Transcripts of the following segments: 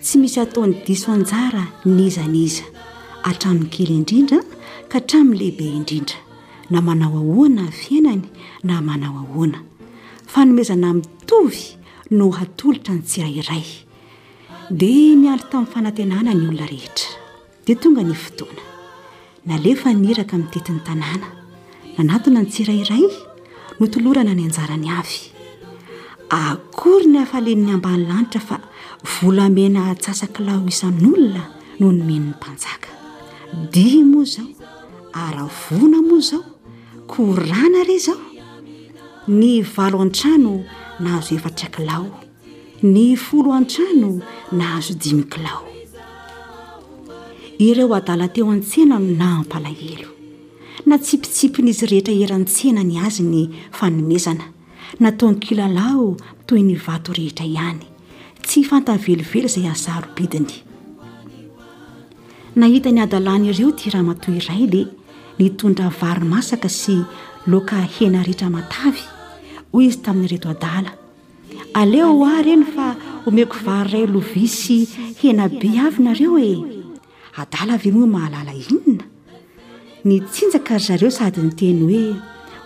Tsy misy ataony diso anjara n'iza n'iza, hatramin'ny kely indrindra ka hatramin'ny lehibe indrindra, na manao ahoana ny fiainany na manao ahoana. Fanomezana mitovy no hatolotra ny tsirairay. Dia niandry tamin'ny fanantenana ny olona rehetra. Dia tonga ny fotoana. Nalefa ny iraka mitety ny tanàna. Nanatona ny tsirairay. Notolorana ny anjarany avy. Akory ny hafalian'ny ambanilanitra fa volamena atsasa-kilao isan'olona no nomen'ny mpanjaka. Dihy moa izao. Aravona moa izao. Korana re izao. Ny valo an-trano nahazo efatra kilao. Ny folo an-trano nahazo dimy kilao. Ireo adala teo an-tsena no nampalahelo. Natsipitsipin'izy rehetra eran-tsena ny azy ny fanomezana. Nataony kilalao toy ny vato rehetra ihany. Tsy fanta velively izay hasarobidiny. Nahita ny adalany ireo ity ramatoa iray dia nitondra vary masaka sy loaka hena ritra matavy, hoy izy tamin'ireto adala. Aleo aho reny fa omeko vary iray lovia sy hena be avy nareo e! Adala ve moa mahalala inona? Nitsinjaka ry zareo sady niteny hoe,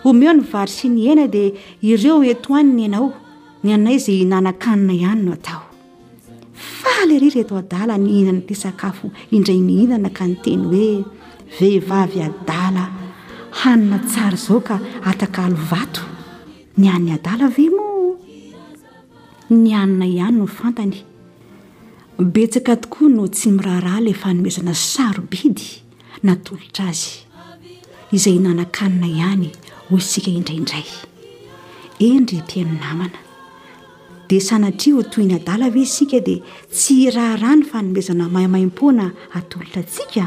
omeo ny vary sy ny hena dia ireo eto any ny henao, ny anay izay hihinanan-kanina ihany no atao. Faly ery ireto adala nihinana ity sakafo indray mihinana ka niteny hoe, vehivavy adala hanina tsara izao ka atakalo vato. Ny an'ny adala ve moa ny hanina ihany no fantany? Betsaka tokoa no tsy miraharaha ilay fanomezana sarobidy natolotra azy, izay nanan-kanina ihany hoy isika indraindray. Eny ry mpihaino namana, dia sanatria ho toy ny adala ve isika dia tsy hiraharaha ny fanomezana maimaimpoana atolotra antsika?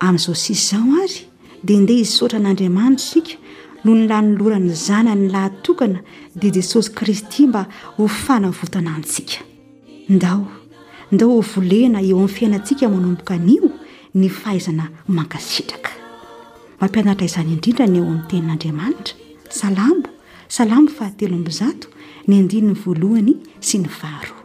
Amin'izao sisa izao ary dia ndeha hisaotra an'Andriamanitra isika noho ny lanolorany ny zanany lahy tokana dia Jesosy Kristy mba ho fanavotana antsika. Ndao, ndao ho volena eo amin'ny fiainantsika manomboka anio ny fahaizana mankasitraka. Mampianatra izany indrindra ny ao amin'ny tenin'Andriamanitra, Salamo, Salamo fahatelo amby zato, ny andininy voalohany sy ny faharoa.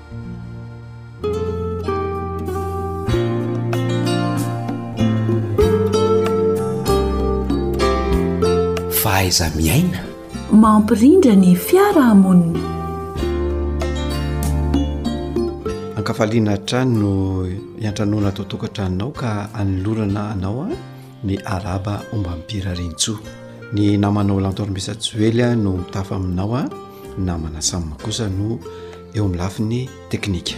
fahaiza-miaina mampirindra ny fiarahamonina ankafaliana hatrany no iantranoana atao tokantranonao ka anolorana anao a Ny araba ombam-pira Rintsoa. Ny namanao Lantormesa Joely no mitafa aminao a. Ny namana Sam kosa no eo amin'ny lafiny teknika.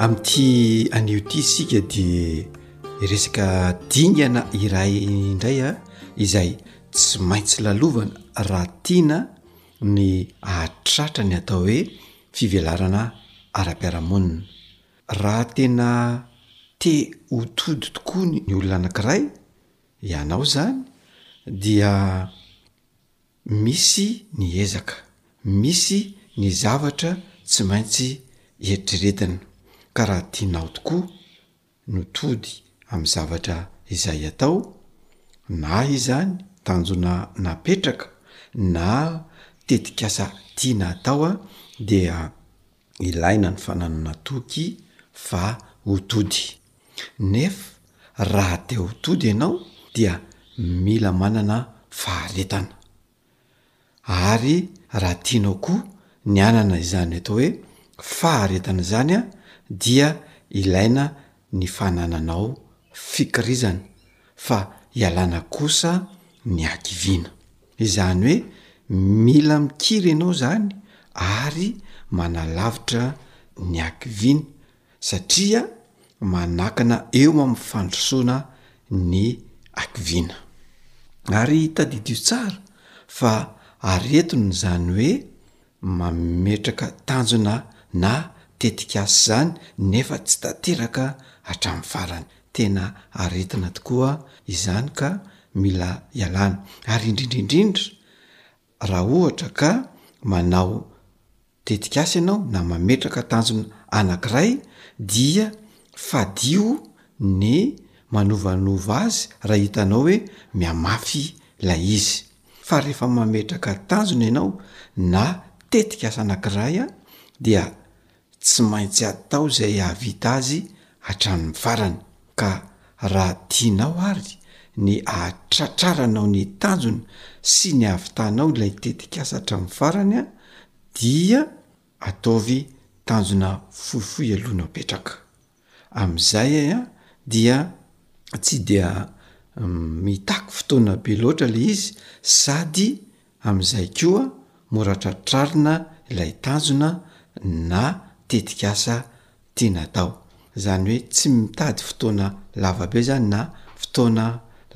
Amin'ity anio ity isika dia resaka dingana iray indray a izay tsy maintsy lalovana raha tiana ny hahatratra ny atao hoe fivelarana ara-piarahamonina. Raha tena te ho tody tokoa ny olona anankiray, ianao izany, dia misy ny ezaka, misy ny zavatra tsy maintsy eritreretina. Ka raha tianao tokoa no tody amin'ny zavatra izay atao, na izany tanjona napetraka, na tetikasa tiana atao dia. Ilaina ny fananana toky fa ho tody. Nef raha te ho tody ianao dia mila manana faharetana. Ary raha tianao koa ny hanana izany atao hoe faharetana izany an, dia ilaina ny fanananao fikirizana fa ialana kosa ny hakiviana. Izany hoe mila mikiry ianao izany ary manalavitra ny hakiviana satria manakana eo amin'ny fandrosoana ny hakiviana. Ary tadidio tsara fa aretina izany hoe mametraka tanjona na tetikasa izany nefa tsy tanteraka hatramin'ny farany. Tena aretina tokoa izany ka mila ialana. Ary indrindra indrindra raha ohatra ka manao tetikasa ianao na mametraka tanjona anankiray dia fadio ny manovanova azy raha hitanao hoe mihamafy ilay izy. fa rehefa mametraka tanjona ianao na tetikasa anankiray dia tsy maintsy atao izay hahavita azy hatramin'ny farany, ka raha tianao ary ny ahatratraranao ny tanjona sy ny ahavitanao ilay tetikasa hatramin'ny farany dia ataovy tanjona fohifohy aloha no apetraka. Amin'izay a dia tsy dia mitaky fotoana be loatra ilay izy sady amin'izay koa mora tratrarina ilay tanjona na tetikasa tiana atao. Izany hoe tsy mitady fotoana lava be izany na fotoana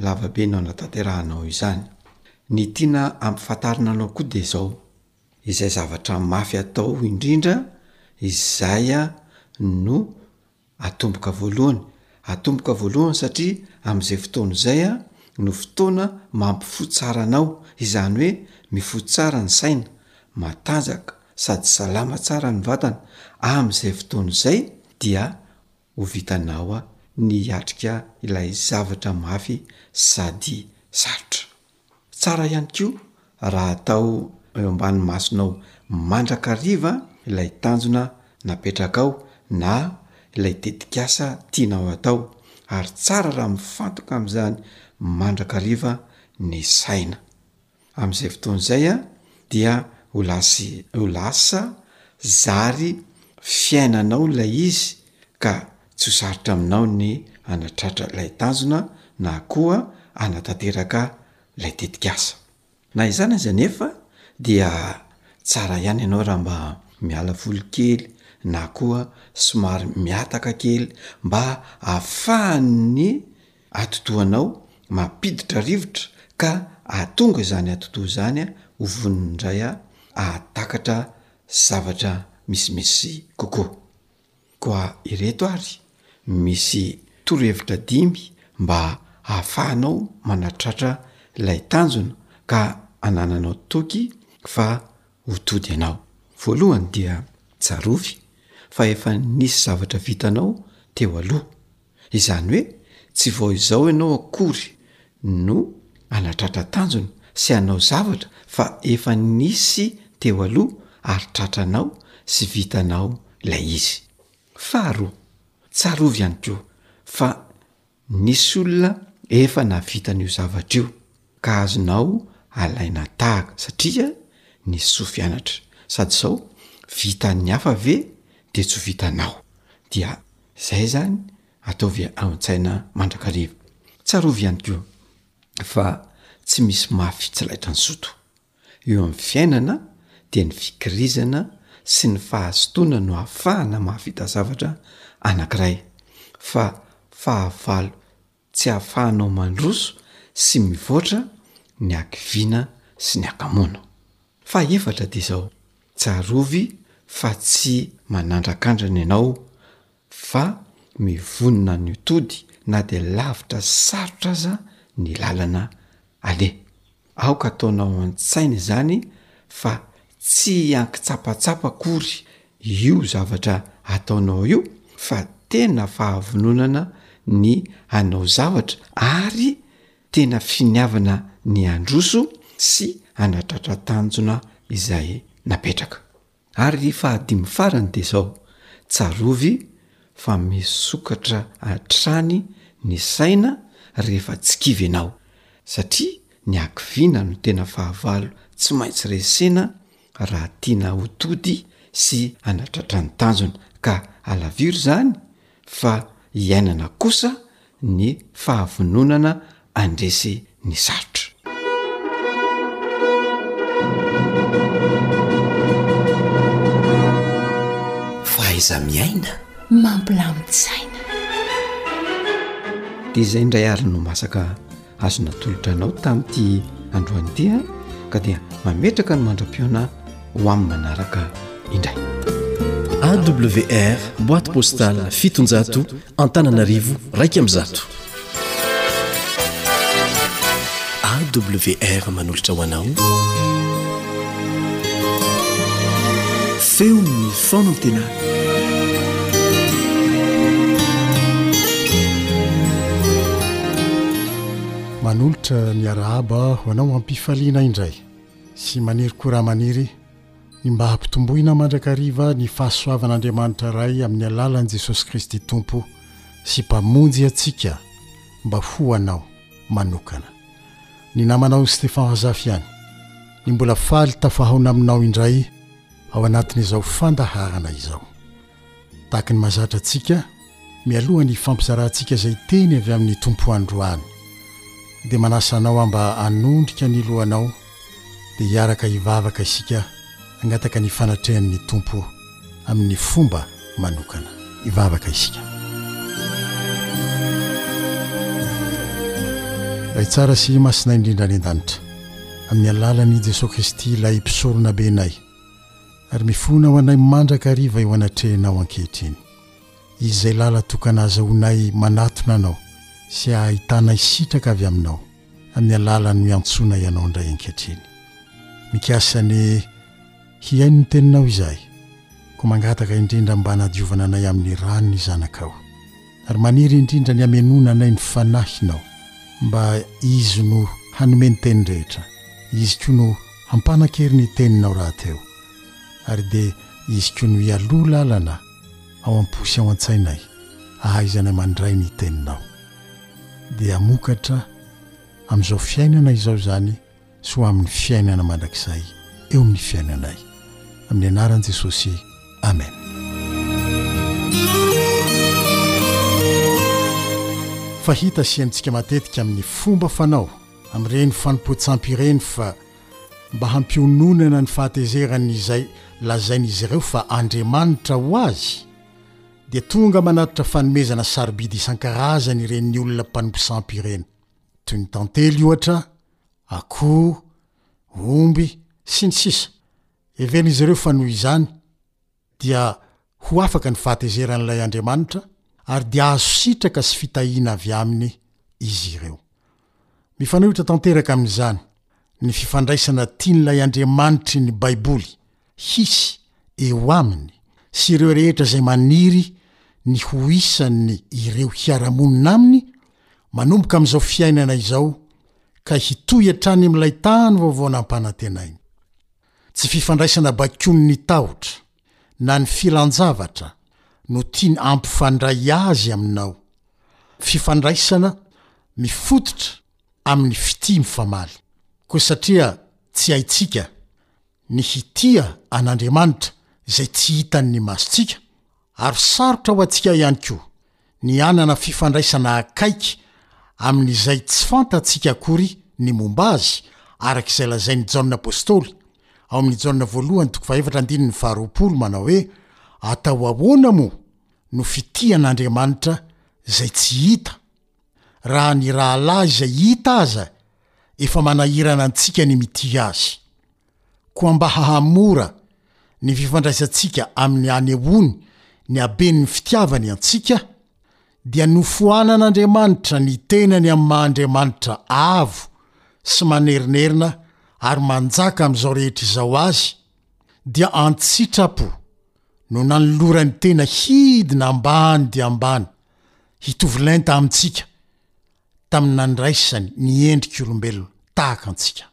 lava be no anatanterahanao izany. Ny tiana ampifantarina anao koa dia izao, izay zavatra mafy atao indrindra izay no atomboka voalohany. Atomboka voalohany satria amin'izay fotoana izay no fotoana mampifoha tsara anao, izany hoe mifoha tsara ny saina, matanjaka sady salama tsara ny vatana, amin'izay fotoana izay dia ho vitanao ny hiatrika ilay zavatra mafy sady sarotra. Tsara ihany koa raha atao eo ambany masonao mandrakariva ilay tanjona napetrakao na ilay tetikasa tianao atao, ary tsara raha mifantoka amin'izany mandrakariva ny saina. Amin'izay fotoana izay dia ho lasy ho lasa zary fiainanao ilay izy ka tsy ho sarotra aminao ny hanatratra ilay tanjona na koa hanatanteraka ilay tetikasa. Na izany aza anefa dia tsara ihany ianao raha mba miala voly kely na koa somary mihataka kely mba ahafahan'ny atidohanao mampiditra rivotra ka ahatonga izany atidoha izany ho vonona indray ahatakatra zavatra misimisy kokoa. Koa ireto ary misy torohevitra dimy mba hahafahanao manatratra ilay tanjona ka anananao toky fa ho tody ianao. Voalohany dia tsarovy fa efa nisy zavatra vitanao teo aloha. Izany hoe tsy vao izao ianao akory no hanatratra tanjona sy hanao zavatra fa efa nisy teo aloha ary tratranao sy vitanao ilay izy. Faharoa, tsarovy ihany koa fa nisy olona efa nahavita an'io zavatra io ka azonao alaina tahaka satria nisofianatra. Sady sao vitan'ny hafa ve dia tsy ho vitanao? Dia Izay izany ataovy an-tsaina mandrakariva. Tsarovy ihany koa fa tsy misy mafy tsy laitra ny zoto. Eo amin'ny fiainana dia ny fikirizana sy ny fahazotoana no ahafahana mahavita zavatra anankiray fa fahavalo Tsy ahafahanao mandroso sy mivoatra ny hakiviana sy ny hakamoana. Fahefatra dia izao, tsarovy fa tsy manandrakandrana ianao fa mivonona ny ho tody na dia lavitra sy sarotra aza ny lalana aleha. Aoka ataonao an-tsaina izany fa tsy an-kitsapatsapa akory io zavatra ataonao io fa tena fahavononana ny hanao zavatra ary tena finiavana ny handroso sy hanatratra tanjona izay napetraka. Ary ry fahadimy farany dia izao, tsarovy fa misokatra hatrany ny saina rehefa tsy kivy ianao, satria ny hakiviana no tena fahavalo tsy maintsy resena raha tiana ho tody sy hanatratra ny tanjona, ka alaviro izany fa iainana kosa ny fahavononana andresy ny sarotra. Fahaiza-miaina mampilamin-tsaina. Dia izay indray ary no masaka azo natolotra anao tamin'ity androany ity a ka dia mametraka ny mandra-piona ho amin'ny manaraka indray awr boite postal fitonjato antananarivo raika amin'ny zato awr manolotra ho anao feon'ny fanantenana manolotra miarahaba ho anao ampifaliana indray sy maniry ko raha maniry ny mba hampitomboina mandrakariva ny fahasoavan'andriamanitra ray amin'ny alalan'i jesosy kristy tompo sy mpamonjy antsika mba ho anao manokana ny namanao Stefan Azafy ihany ny mbola faly tafahaona aminao indray ao anatin'izao fandaharana izao. Tahaka ny mahazatra antsika, mialoha ny hifampizarantsika izay teny avy amin'ny Tompo androany, dia manasa anao aho mba hanondrika ny lohanao dia hiaraka hivavaka isika hangataka ny fanatrehan'ny Tompo amin'ny fomba manokana. Hivavaka isika. Ray tsara sy Masinay indrindra any an-danitra, amin'ny alalan'i Jesoa Kristy ilay Mpisoronabenay, ary mifona ho anay mandrakariva eo anatrehanao ankehitriny. Izy izay lala tokana azahoanay manatona Anao sy ahahitanay sitraka avy Aminao. amin'ny alalan'ny miantsoana ianao indray ankehitriny. Mikasa ny hihaino ny teninao izahay, koa mangataka indrindra mba hanadiovana anay amin'ny ran'ny Zanakao, ary maniry indrindra ny hamenoana anay ny Fanahinao, mba Izy no hanome ny teny rehetra, Izy koa no hampanan-kery ny teninao rahateo, ary dia Izy koa no hialoha lalana, ao am-po sy ao an-tsainay ahaizanay mandray ny Teninao. Dia hamokatra amin'izao fiainana izao izany sy ho amin'ny fiainana mandrakizay eo amin'ny fiainanay. Amin'ny anaran'i Jesosy, amena. Fahita sy henontsika matetika amin'ny fomba fanao amin'ireny fanompoan-tsampy ireny fa mba hampiononana ny fahatezerany izay lazain'izy ireo fa Andriamanitra ho azy, dia tonga manatitra fanomezana sarobidy isan-karazany ireny olona mpanompo sampy ireny, toy ny tantely ohatra, akoho, omby, sy ny sisa Heverin'izy ireo fa noho izany, dia ho afaka ny fahatezeran'ilay Andriamanitra ary dia hahazo sitraka sy fitahiana avy Aminy izy ireo. Mifanohitra tanteraka amin'izany ny fifandraisana tian'ilay Andriamanitry ny Baiboly hisy eo aminy sy ireo rehetra izay maniry ny ho isan'ny ireo hiara-monina aminy manomboka amin'izao fiainana izao ka hitohy hatrany amin'ilay tany vaovao nampanantenainy. Tsy fifandraisana baikoin'ny tahotra na ny filan-javatra no tiany hampifandray azy aminao. Fifandraisana mifototra amin'ny fitia mifamaly. Koa satria tsy haintsika ny hitia an'Andriamanitra izay tsy hitan'ny masontsika, Ary sarotra ho antsika ihany koa ny hanana fifandraisana akaiky amin'izay tsy fantatsika akory ny momba azy, araka izay lazain'i Jaona Apostoly, ao amin'ny Jaona Voalohany toko fahefatra andininy faharoapolo, manao hoe, Atao ahoana moa no fitian'Andriamanitra izay tsy hita, raha ny rahalahy izay hita aza efa manahirana antsika ny mitia azy? Koa mba hahamora ny fifandraisantsika amin'ny anehoany ny haben'ny fitiavany antsika, dia nofoanan'Andriamanitra ny Tenany amin'ny maha-Andriamanitra avo sy manerinerina ary manjaka amin'izao rehetra izao Azy, dia an-tsitrapo no nanolorany Tena hidina ambany dia ambany, hitovy lenta amintsika, tamin'ny nandraisany ny endrik'olombelona tahaka antsika.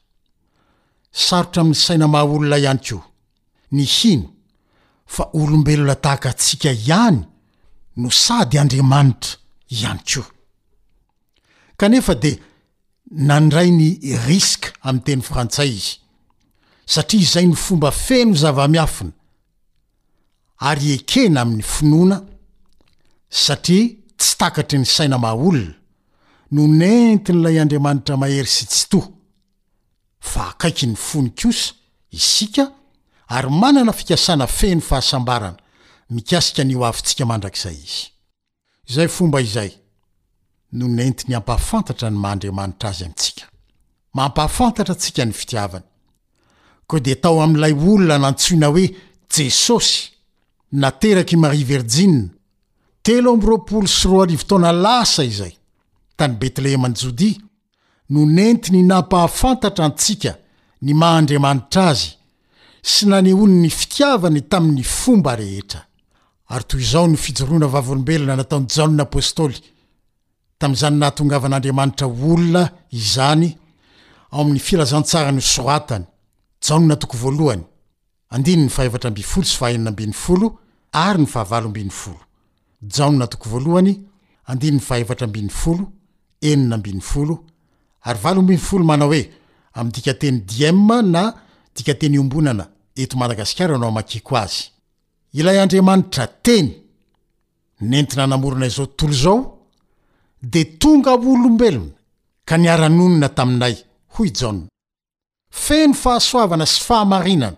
Sarotra amin'ny saina maha olona ihany koa ny hino fa olombelona tahaka antsika ihany no sady Andriamanitra ihany koa. Kanefa dia nandray ny risque amin'ny teny frantsay izy satria izay no fomba feno zava-miafina ary ekena amin'ny finoana satria tsy takatry ny saina maha olona no nentin'ilay Andriamanitra mahery sy tsitoha fa akaiky ny fony kosa isika ary manana fikasana feno fahasambarana mikasika ny ho avintsika mandrakizay izy. Izay fomba izay no nentiny hampahafantatra ny maha Andriamanitra azy antsika. Mampahafantatra antsika ny fitiavany. Koa dia tao amin'ilay olona nantsoina hoe Jesosy, naterak'i Maria Virjina, telo amby roapolo sy roa arivo taona lasa izay, tany Betlehema any Jodia, no nentiny nampahafantatra antsika ny maha Andriamanitra Azy sy nanehoany ny fitiavany tamin'ny fomba rehetra. Ary toy izao no fijoroana vavolombelona nataon'i Jaona Apostoly tamin'izany nahatongavan'Andriamanitra olona izany ao amin'ny Filazantsara nosoratany, Jaona toko voalohany. Andininy fahefatra ambin'ny folo sy fahenina ambin'ny folo ary ny fahavalo ambin'ny folo. Jaona toko voalohany, andininy fahefatra ambin'ny folo, enina ambin'ny folo ary valo ambin'ny folo manao hoe, amin'ny dikanteny Diem na dikanteny iombonana eto Madagasikara no amakiako azy. Ilay Andriamanitra Teny nentina namorona izao tontolo izao dia tonga ho olombelona ka niara-nonina taminay, hoy Jaona. Feno fahasoavana sy fahamarinana,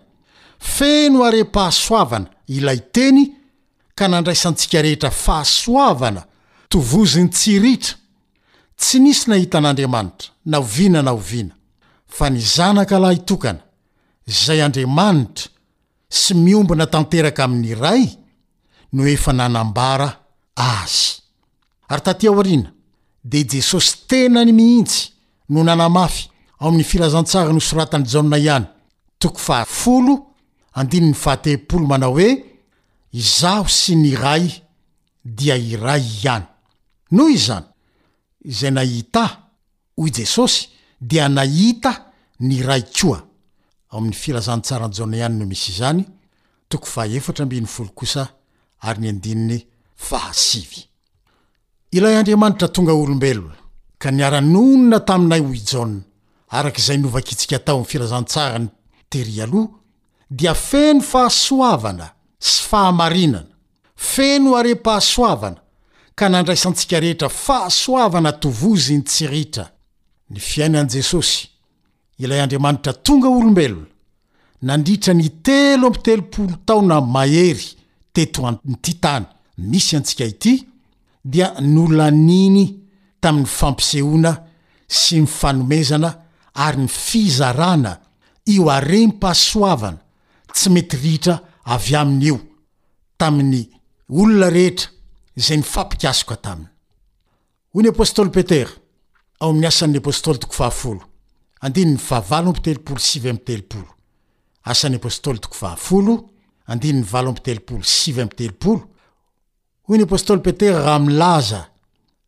feno harem-pahasoavana ilay Teny ka nandraisantsika rehetra fahasoavana tovozin'ny tsy ritra. Tsy nisy nahita an'Andriamanitra, na oviana na oviana, fa ny Zanaka Lahy Tokana, izay Andriamanitra, sy miombona tanteraka amin'ny Ray no efa nanambara Azy. Ary taty aoriana, dia Jesosy tenany mihitsy no nanamafy ao amin'ny Filazantsara nosoratan'i Jaona ihany, toko fahafolo, andininy fahatepolo, manao hoe, Izaho sy ny Ray dia iray ihany. Noho izany, izay nahita, Hoy Jesosy, Dia nahita ny Ray koa. Ao amin'ny Filazantsaran'i Jaona ihany no misy izany, toko fahaefatra ambin'ny folo kosa ary ny andininy fahasivy. Ilay Andriamanitra tonga olombelona, ka niara-nonina taminay hoy Jaona, araka izay novakintsika tao amin'ny Filazantsaran'ny Tery Aloha, dia feno fahasoavana sy fahamarinana, Feno arem-pahasoavana ka nandraisantsika rehetra fahasoavana tovozin'ny tsy ritra, ny fiainan'i Jesosy, ilay Andriamanitra tonga olombelona, nandritra ny telo amby telopolo taona mahery teto amin'ity tany misy antsika ity, dia nolaniany tamin'ny fampisehoana sy ny fanomezana ary ny fizarana io arem-pahasoavana tsy mety ritra avy aminy io. tamin'ny olona rehetra izay nifampikasoka taminy. Hoy ny apostoly Petera ao amin'ny Asan'ny Apostoly toko fahafolo, andininy fahavalo amby telopolo sy sivy amby telopolo, Asan'ny Apostoly toko fahafolo, andininy valo amby telopolo sy sivy amby telopolo, hoy ny apostoly Petera raha milaza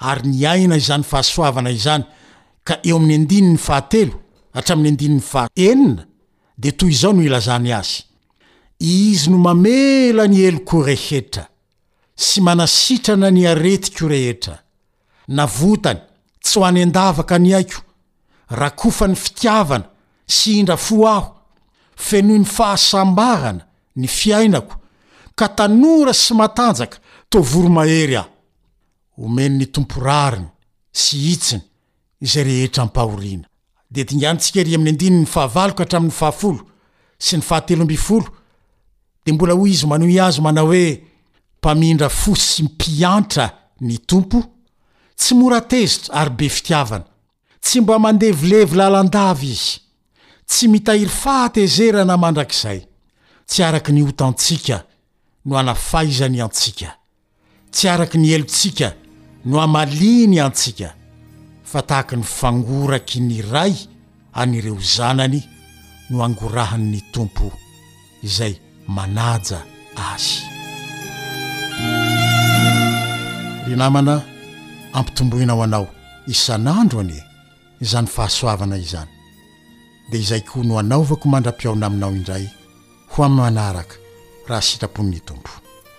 ary niaina izany fahasoavana izany ka eo amin'ny andininy fahatelo hatramin'ny andininy faha enina dia toy izao no ilazany azy, Izy no mamela ny heloko rehetra sy manasitrana ny aretiko rehetra, navotany tsy ho any an-davaka ny aiko, rakofany fitiavana sy indra fo aho, fenoiny fahasambarana ny fiainako ka tanora sy matanjaka toa voromahery aho. Omen'ny Tompo rariny sy hitsiny izay rehetra ampahoriana. Dia dinganintsika ery amin'ny andininy fahavalo ka hatramin'ny fahafolo sy ny fahatelo ambin'ny folo dia mbola hoy izy manohy azy manao hoe, Mpamindra fo sy mpiantra ny Tompo, tsy mora tezitra ary be fitiavana. Tsy mba mandevilevy lalandava izy. Tsy mitahiry fahatezerana mandrakizay. Tsy araka ny otantsika no anafaizany antsika. Tsy araka ny helotsika no amaliany antsika, fa tahaka ny fangoraky ny ray an'ireo zanany no angorahany ny Tompo. izay manaja azy. Ry namana, ampitomboina ho anao isan'andro anie izany fahasoavana izany, dia izay koa no hanaovako mandra-pihaona aminao indray ho amin'ny manaraka raha sitrapon'ny Tompo.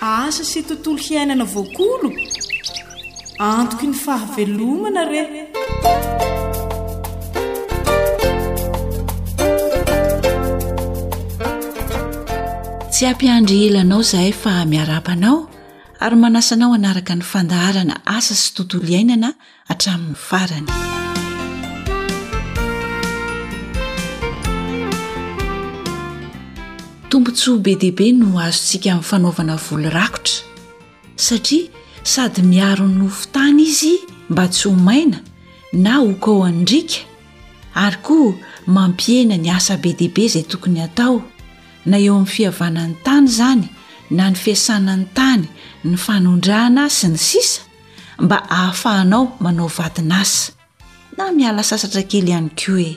Asa sy tontolo hiainana voakolo? Antoky ny fahavelomana re! Tsy hampiandry hila anao izahay fa miarahaba anao ary manasa anao hanaraka ny fandaharana Asa sy Tontolo Iainana hatramin'ny farany. Tombontsoa be dia be no azontsika amin'ny fanaovana voly rakotra satria sady miaro ny nofon-tany izy mba tsy ho maina na ho kaohan'ny riaka ary koa mampihena ny asa be dia be izay tokony hatao na eo amin'ny fihavanan'ny tany izany na ny fiasana ny tany ny fanondrana sy ny sisa mba ahafahanao manao vadin'asa na miala sasatra kely ihany koa e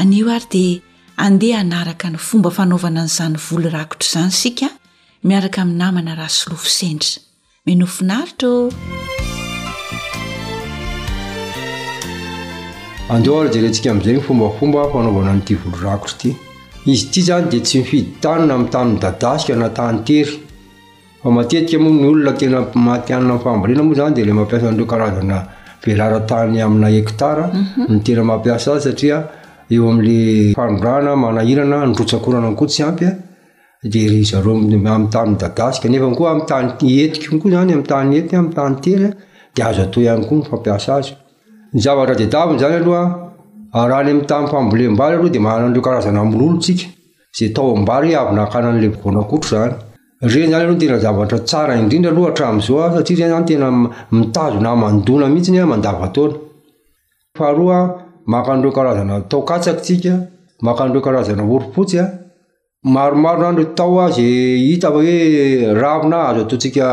anio ary dia andeha hanaraka ny fomba fanaovana an'izany voly rakotra izany sika miaraka amin'ny namana raha solofo sendra mino finaritra ô andeo ary jerentsika amin'izay ny fombafomba fanaovana an'ity voly rakotra ity izy ity izany dia tsy mifidy tany na amin'ny tany midadasika na tany tery Fa matetika moa ny olona tena matihanina amin'ny fambolena moa izany dia ilay mampiasa an'ireo karazana velaran-tany amina hekitara mhm. no tena mampiasa azy satria eo amin'ilay fanondrana manahirana ny rotsakorana koa tsy ampy a dia ry zareo amin'ny tany midadasika nefa koa amin'ny tany etiko koa izany amin'ny tany ety amin'ny tany tery dia azo atao ihany koa ny fampiasa azy ny zavatra dedavina izany aloha araha any amin'ny tany fambolem-bary aloha dia manana an'ireo karazana mololo tsika izay tao am-bary avy nakana an'ilay voanakotro izany Ireny izany aloha no tena zavatra tsara indrindra aloha hatramin'izao an, satria izay izany tena mitazona hamandoana mihitsy an mandavan-taona. Faharoa, maka an'ireo karazana taho katsaka isika, maka an'ireo karazana orom-potsy an, maromaro izany ireo taho izay hita fa hoe ravina azo ataontsika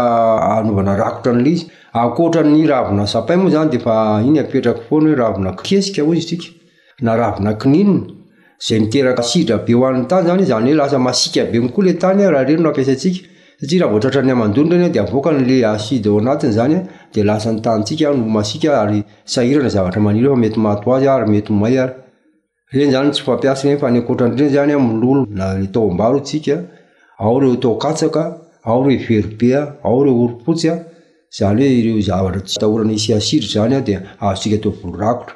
anaovana rakotra an'ilay izy. Ankoatra ny ravina sapin moa izany dia efa iny apetraka foana hoe ravina kesika hoy isika. na ravina kininina izay miteraka asidra be ho an'ny tany zany zany hoe lasa masiaka be koa le tany raha ireny no ampiasaintsika satria raha vao tratran'ny hamandoana ireny dia avoakany le acide ao anatiny zany dia lasa ny tanintsika no masiaka ary sahirana zavatra maniry eo fa mety maty ho azy ary mety ho may ary ireny zany no tsy fampiasa ireny fa ny ankoatran'ireny zany an mololo na ny taovam-bary hoy tsika ao ireo taon-katsaka ao ireo very be an ao ireo orom-potsy an zany hoe ireo zavatra tsy atahorana hisy asidra zany an dia azontsika atao volo rakotra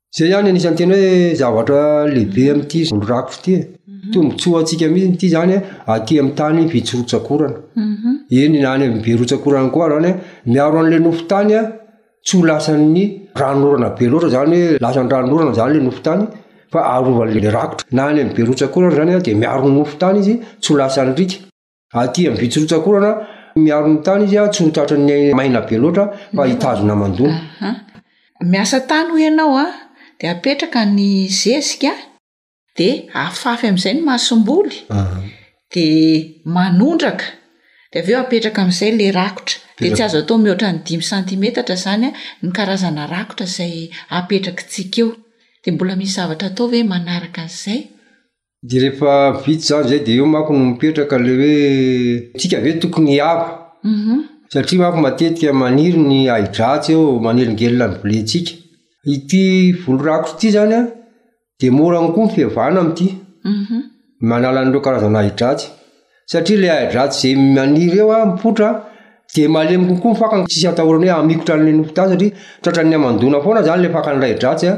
Izay ihany anisan'ny tena hoe zavatra lehibe amin'ity zolorakofy ity e. Mhm. Toa mitsoa antsika mihitsy ity izany aty amin'ny tany vitsy rotsakorana. Mhm. Eny na any amin'ny be rotsakorana koa izany hoe miaro an'ilay nofo tany a, tsy ho lasan'ny ranonorana be loatra izany hoe lasan'ny ranonorana izany ilay nofo tany fa arovan'ilay rakotra. Na any amin'ny be rotsakorana izany dia miaro ny nofo tany izy tsy ho lasan'ny riaka. Aty am vitsy roa tsakorana miaro ny tany izy a, tsy ho tratry ny maina be loatra fa hitazona mandoa. Aha, miasa tany hoy ianao a, de apetraka ny zezika de afafy am'zay ny masomboly, de manondraka, de avy eo apetraka am'zay le rakotra, de tsy azo atao mihoatra ny dimy santimetatra zany a ny karazana rakotra zay apetrakitsika eo, de mbola misy zavatra atao ve manaraka an'zay? Dia rehefa vitsy izany izay dia eo manko no mipetraka ilay hoe tsika ve tokony hiaro? Satria manko matetika maniry ny ahi-dratsy eo, manelingelina ny vilentsika. Ity volo rakotra ity izany an, dia mora amiko koa ny fiavahana amin'ity. Manala an'ireo karazana ahi-dratsy. Satria ilay ahi-dratsy izay maniry eo an, mipoitra an, dia malemy kokoa ny fakany, tsisy atahorana hoe hamikotra an'ilay nofy tany satria tratran'ny hamandoana foana izany ilay fakan'ilay ahi-dratsy an.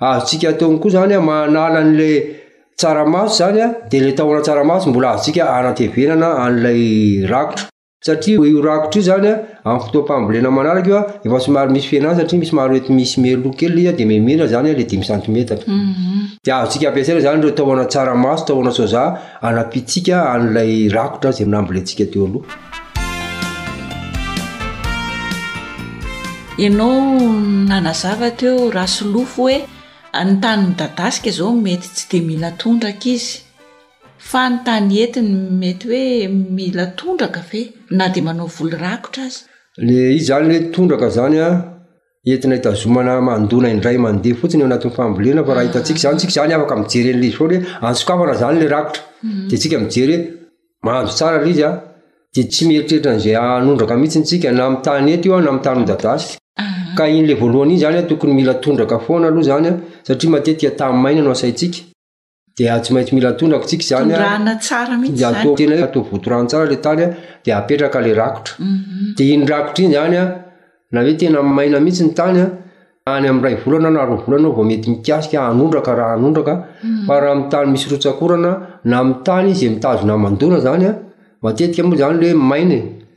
azontsika atao ihany koa izany an, manala an'ilay tsaramaso izany an, dia ilay tahona tsaramaso mbola azontsika anantevenana an'ilay rakotra, satria io rakotra io izany an, amin'ny fotoam-pambolena manaraka io an, efa somary misy fihena an'iny satria somary mety misy melo kely ilay izy an, dia miha mihena izany ilay dimy santimetatra, dia azontsika ampiasaina izany ireo tahona tsaramaso, tahona soja. Anampiantsika an'ilay rakotra izay nambolentsika teo aloha. Ianao nanazava teo Rasolofo hoe ny tany midadasika izao mety tsy dia mila tondraka izy. Fa ny tany hety no mety hoe mila tondraka ve na dia manao voly rakotra aza? Ilay izy izany hoe tondraka izany an, entina hitazomana mandona indray mandeha fotsiny eo anatin'ny fambolena fa raha hitantsika izany tsika izany afaka mijery an'ilay izy foana hoe ansokafana izany ilay rakotra mhm. dia tsika mijery hoe mahazo tsara ilay izy a dia tsy mieritreritra an'izay hanondraka mihitsy ntsika na amin'ny tany eto io a na amin'ny tany midadasy mhm. ka in'ilay voalohany iny izany a tokony mila tondraka foana aloha izany a satria matetika tany maina no asaintsika dia tsy maintsy mila tondrako tsika izany tondrana tsara mihitsy dia atao tena atao votorano tsara le tany dia apetraka le rakotra mhm. dia iny rakotra iny zany a na hoe tena maina mihitsy ny tany a any amin'ny ray volana na roa volana vao mety mikasika hanondraka raha hanondraka mhm. fa raha amin'ny tany misy rotsakorana na amin'ny tany izay mitazona mandona zany a matetika moa zany le maina e.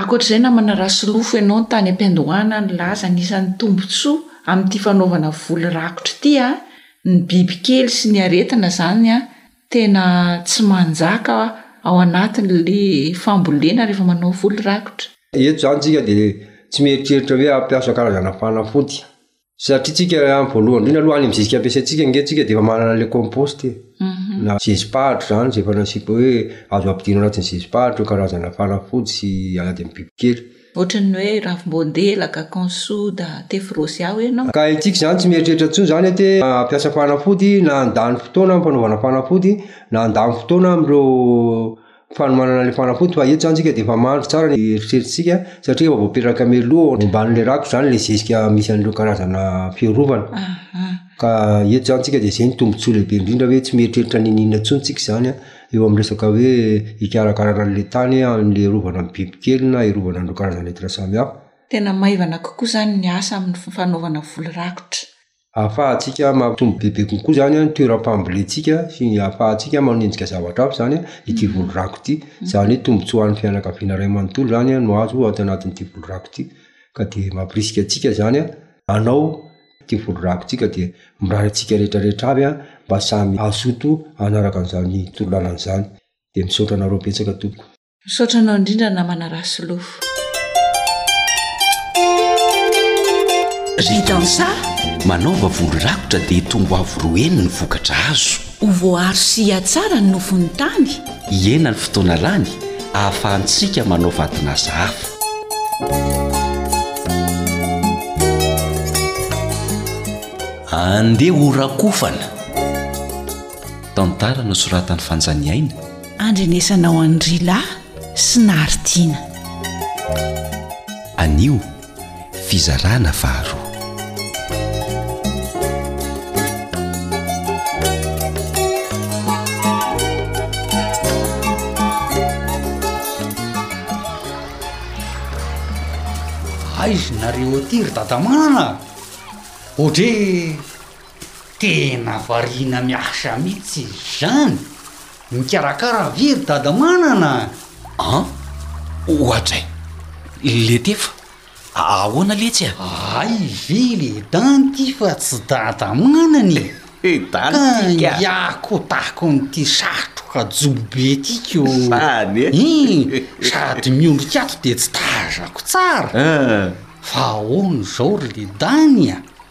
Ankoatra izay, namana Rasolofo Enon tany am-piandohana nilaza anisan'ny tombontsoa amin'ity fanaovana voly rakotra ity ny bibikely sy ny aretina izany tena tsy manjaka ao anatin'ilay fambolena rehefa manao voly rakotra. Eto izany isika dia tsy mieritreritra hoe hampiasa karazana fanafody Satria tsika voalohany indrindra aloha any amin'ny zezika ampiasaintsika ange tsika dia efa manana ilay compost e. Mhm. Na zezi-pahatra izany izay efa nasiako hoe azo ampidirina anatin'ny zezi-pahatra io karazana fanafody sy ady amin'ny bibikely. Ohatran'ny hoe ravim-boandelaka, kansoda, tefirosia hoe non? Ka isika izany tsy mieritreritra intsony izany hoe hampiasa fanafody na handany fotoana amin'ny fanaovana fanafody na handany fotoana amin'ireo fanomanana ilay fanafody fa eto zany tsika dia efa mandry tsara ny eritreritsika satria efa voapetraka mialoha ao ambanin'ilay rako zany ilay zezika misy an'ireo karazana fiarovana, ka eto zany tsika dia izay no tombotsoa lehibe indrindra hoe tsy mieritreritra n'inon'inona intsony tsika izany an, eo amin'ny resaka hoe hikarakarana an'ilay tany amin'ny hiarovana ny bibikely na hiarovana an'ireo karazana entona samihafa. ahafahantsika mampitombo bebe kokoa izany ny toeram-pambolentsika sy ny ahafahantsika manenjika zavatra hafa izany ity voly rako ity. Izany hoe tombontsoan'ny fianakaviana iray manontolo izany no azo ato anatin'ity voly rako ity. Ka dia mampirisika antsika izany hanao ity voly rako ity ka dia mirary antsika rehetrarehetra avy mba samy hazoto hanaraka an'izany torolalana izany. Dia misaotra anareo betsaka tompoko. Misaotra anao indrindra namana Rasolofo. Ry tantsaha, manaova volo rakotra dia tomboavo roa heny ny vokatra azo. Ho voaaro sy hihatsara ny nofon'ny tany. Hihena ny fotoana lany ahafahantsika manao vadin'asa hafa. Andeha horakofana! Tantara nosoratan'i Fanjaniaina. andrenesanao an'i Rila sy Naritina. Anio, fizarana faharoa. Aiza nareo aty ry dada manana? Odree! Tena variana miasa mitsy zany! Mikarakara ve ry dada manana a? An? Ohatray. Le tefa? Ahoana letsy a? Hay ve le danty fa tsy dada manana e! Ka hiakotako an'ity satroka jobo be ty ko! Zany e! Ii, sady miondrika ato dia tsy tazako tsara! Fa ahoana izao ry le dany a?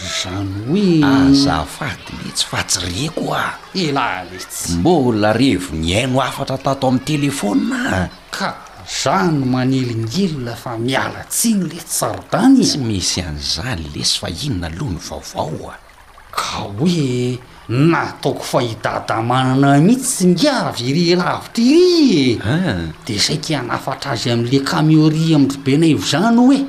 Zany hoe. Azafady letsy fa tsy re koa. Elah letsy. Mbola revo nihaino hafatra tato amin'ny telephone a! Ka za no manelingelina fa miala tsiny letsy Sardany e! Tsy misy an'izany lesy fa inona aloha ny vaovao a! Ka hoe nataoko fa i Dadamanana mitsy ngiah avy iry lavitra iry e! Dia saika hanafatra azy amin'le camion ry Amdry Benaivo zany hoe.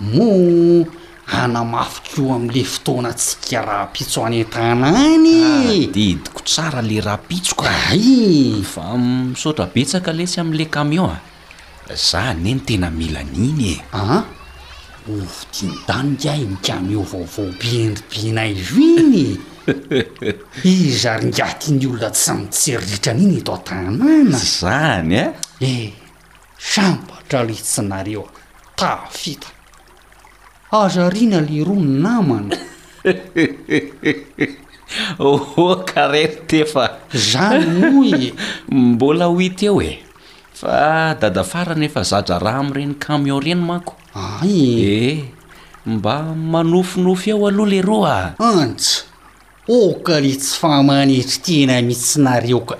no hanamafy koa amle fotoana tsika rahampitso any an-tana any e! Adidiko tsara le rahampitso ka! Aii! Fa misaotra betsaka lesy amle camion a! Za anie no tena mila an'iny e! An! Ho vidin-danika ahy iny camion vaovao be endri-binay io iny e! Iza ary ingahy ty ny olona tsy mitsiriritra an'iny eto an-tanàna? Zany a! E! Sambatra le tsy nareo tafita. Aza ariana leroa namana. Ohoh ka re ry tefa. Zany hoy e. Mbola ho hita eo e. Fa dadafara efa zadraraha amin'ireny camion ireny manko. Ay e. Eh, mba manofinofy eo aloha leroa a. Ants, oka le tsy faha manetry tena mitsy nareo ka.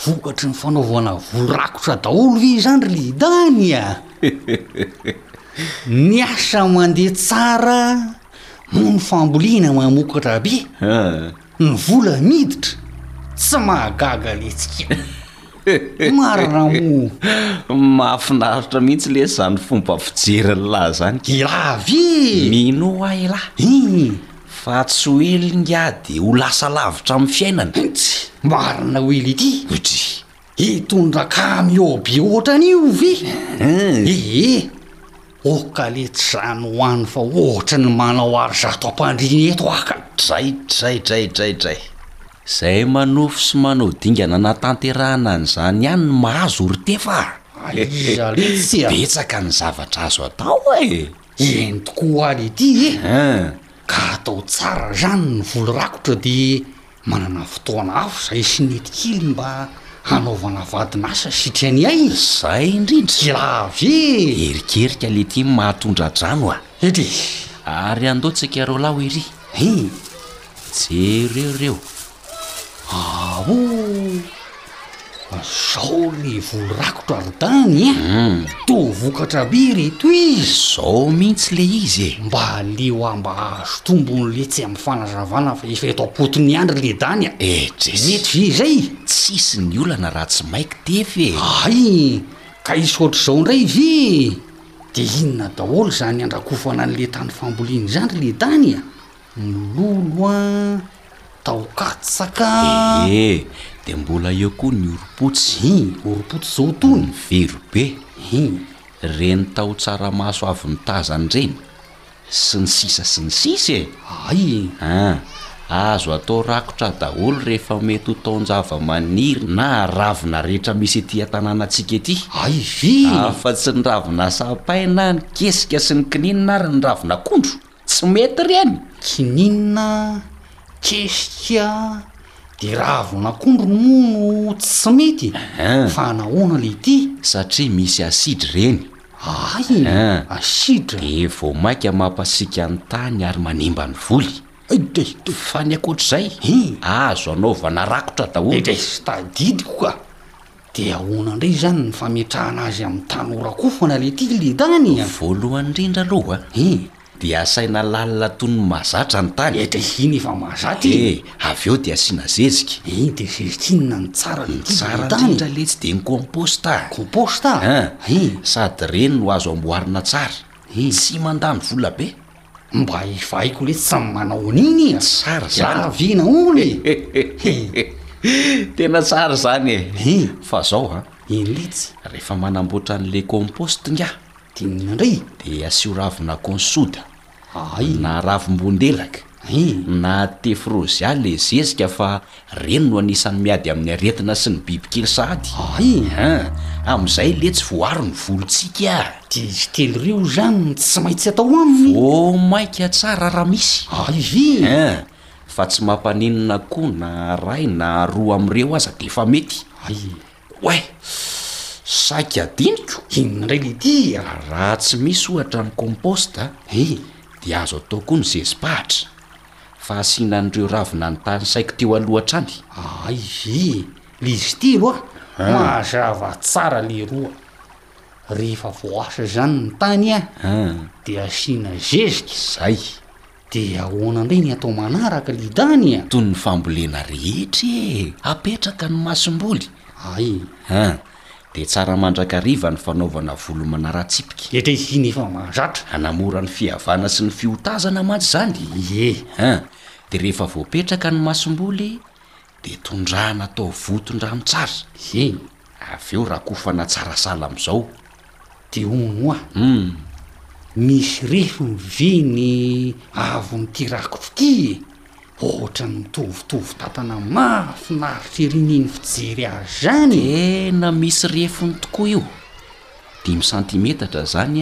Vokatry ny fanaovana volo rakotra daholo ve izany ry Lidany a? Ny asa mandeha tsara moa ny fambolena mamokatra be, ny vola miditra, tsy mahagaga letsika. Marina moa. Mahafinaritra mihitsy lesy izany fomba fijerin'lah izany. Elah ve? Minoa elah. Ii. Fa tsy ho ela ingahy dia ho lasa lavitra amin'ny fiainana. Tsy marina hoy ity. Dry. Hitondra kamiô be ohatran'io ve? Ee. Oh ka le tsy zany ho any fa ohatran'ny manao art zato am-pandriana eto aho ka. Dray, dray, dray, dray, dray. Izay manofy sy manao dingana anatanterahana an'izany ihany no mahazo ry Tefa a! Aiza letsy a! Betsaka ny zavatra azo atao e! Eny tokoa ary ity e! Ka atao tsara izany ny voly rakotra dia manana fotoana hafa izahay sy nety kely mba hanaovana vadin'asa sitraniay. Izay indrindra! Grave e! Erikerika le tim mahatondradrano a! Ety! Ary andao tsika roalahy ho ery! Hii! Jereo reo! Aoh! Zao le voly rakotra avy tany eh! Hum! Toa vokatra be ireto e! Zao mintsy le izy e! Mba aleo aho mba hahazo tombony letsy amin'ny fanazavana fa efa eto am-potony ihany ry ledany a! Eh dresy! Mety ve izay? Tsisy ny olana raha tsy maiky tefy e! Hay! Ka hisy ohatr'izao indray ve? Dia inona daholo izany handrakofana an'le tany fambolena izany ry ledany a! Mololo an! Tao katsaka an! Ee, dia mbola eo koa ny orom-potsy. Hi, orom-potsy zao tony. Ny vero be. Hi. Reny tao Tsaramaso avy nitazany reny. Sy ny sisa sy ny sisa e! Ay! An! Azo atao rakotra daholo rehefa mety ho taon-javamaniry na ravina rehetra misy ety an-tanànantsika ety. Ay! Vy! Afa-tsy ny ravina sapin na ny kesika sy ny kininina ary ny ravin'akondro. Tsy mety ireny! Kininina, kesika, dia ravin'akondro moa no tsy mety fa nahoana le ity? Satria misy acide ireny. Hay e! Acide! Dia vao maika mampasiaka ny tany ary manimba ny voly. Fa ny ankoatr'izay, azo anaovana rakotra daholo. Tadidiko ka! De ahoana ndray zany ny fametrahana azy amin'ny tany horakofana le ty le tany a? Voalohany indrindra aloha Hum. dia asaina lalina toy ny mahazatra ny tany. Eh de iny efa mahazatra iny. Eh, avy eo dia asiana zezika. Iny de zezika iny na ny tsara le ty le tany. Ny tsara indrindra letsy dia ny compost a. Compost a? Hum. Sady reny no azo amboarina tsara. Tsy mandany vola be. Mba hivaiko le tsy manao an'iny iha sary zany. Iaraviana hono e! Tena sary zany e! He! Fa zao an! Ino letsy? Rehefa manamboatra an'le compost ingahy. Dia inona indray? Dia asio ravina konsoda. Hay! Na ravim-boandelaka. Hay! Na thé frosia le zezika fa Reny no anisan'ny miady amin'ny aretina sy ny bibikely sahady. Ay! Hein! Amin'izay lé tsy voaro ny volontsika. Dia izy telo ireo izany no tsy maintsy atao aminy? Vao maika tsara raha misy. Ay ve? Hein! Fa tsy mampaninona koa na iray na roa amin'ireo aza dia efa mety. Ay! Oay! Saika adinoko. Inona indray ilay ity a? Raha tsy misy ohatra ny compost, dia azo atao koa ny zezi-pahatra. fa asiana an'ireo ravin'anitany saiko teo aloha hatrany. Aivy e! Le izy ity aloha mazava tsara leroa, rehefa voasy zany ny tany a, de asiana zezika, zay, de ahoana ndray ny atao manaraka lidany a? Toy ny fambolena rehetra e! Apetraka ny masomboly. Ay, dia tsara mandrakariva ny fanaovana volo manaratsipika. Etra izy nefa mahazatra. Hanamora ny fihavana sy ny fiotazana mantsy izany. Ie. An! Dia rehefa voapetraka ny masomboly dia tondrahana atao voton-drano tsara. Ie. Avy eo rakofana tsara sahala amin'izao. Dia hono hoa. Hum. Misy refiny ve ny avon'ity rakitra ity e? Hoatran'ny mitovitovy tatana mahafinaritra ery ny ny fijery azy any e! Tena misy refiny tokoa io. Dimy santimetatra izany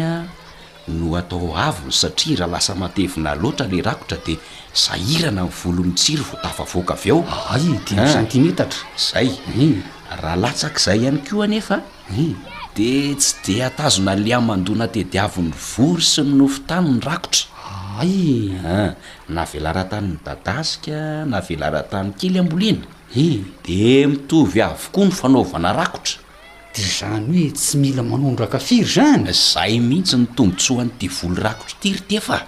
no atao avony satria raha lasa matevina loatra ilay rakotra dia sahirana ny volo mitsiry vao tafavoaka avy eo. Hay e, dimy santimetatra. Izay. Raha latsak'izay ihany koa anefa dia tsy dia hatazona liaman-doha natediavin'ny vory sy ny nofon-tany ny rakotra. Hay! Na velaran-tany midadasika na velaran-tany kely ambolena he dia mitovy avokoa ny fanaovana rakotra. Dia izany hoe tsy mila manondraka firy izany? Izay mihitsy no tombontsoan'ity voly rakotra ity ry Tef a!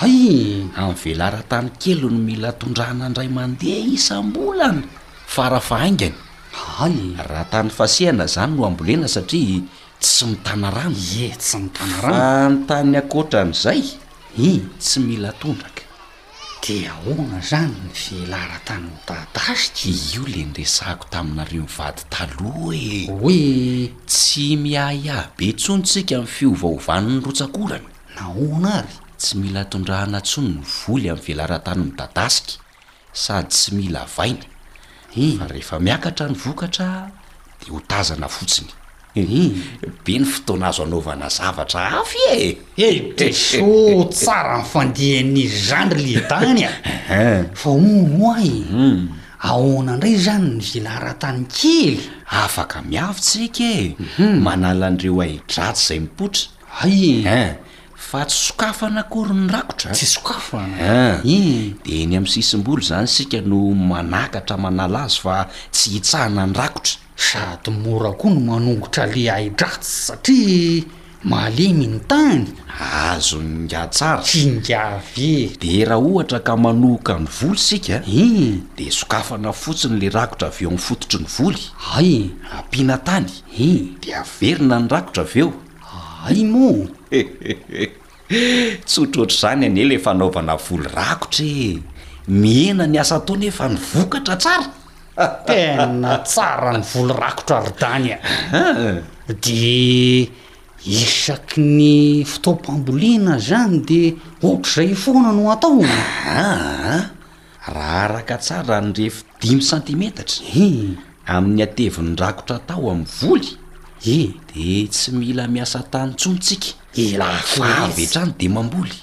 Hay! Amin'ny velaran-tany kely no mila tondrahana indray mandeha isam-bolana fara fahaingany. Hay! Raha tany fasehana izany no ambolena satria tsy mitana rano? Ie, tsy mitana rano. Fa ny tany ankoatran'izay? Hi, tsy mila tondraka. Dia ahoana izany ny velaran-tanin'i Dadasht? Io ilay niresahako taminareo mivady taloha e! Hoe? Tsy miahiahy be intsony isika amin'ny fiovaovan'ny rotsak'orana. Nahoana ary? Tsy mila tondrahana intsony ny voly amin'ny velaran-tanin'i Dadasht. sady tsy mila vaina fa rehefa miakatra ny vokatra dia ho tazana fotsiny. Be ny fotoana azo anaovana zavatra hafa e! Hevi-diso tsara nifandian'ny zandry Lidany a! Fa hono hoa e, ahoana indray izany ny velaran-tany kely? Afaka mihavitsy isika e, manala an'ireo ahi-dratsy izay mipoitra. Hay e! Fa tsy sokafana akory ny rakotra a! Tsy sokafana? An! Dia eny amin'ny sisim-boly izany isika no manakatra manala azy fa tsy hitsahana ny rakotra. Sady mora koa ny manongotra ilay ahi-dratsy satria malemy ny tany. Azon'ny ingahy tsara. Ingahy ve? Dia raha ohatra ka manohoka ny voly isika dia sokafana fotsiny ilay rakotra avy eo amin'ny fototry ny voly. Hay! Ampiana tany. Dia averina ny rakotra avy eo. Ahay moa! Hehehe! Tsotra ohatr'izany anie ilay fanaovana voly rakotra e! Mihena ny asa atao nefa ny vokatra tsara! Tena tsara ny voly rakotra ry Dany a! Dia isaky ny fotoam-pambolena izany dia ohatr'izay foana no atao? Aa! Raha araka tsara ny refy dimy santimetatra amin'ny hateviny rakotra atao amin'ny voly dia tsy mila miasa tany intsony tsika fa avy hatrany dia mamboly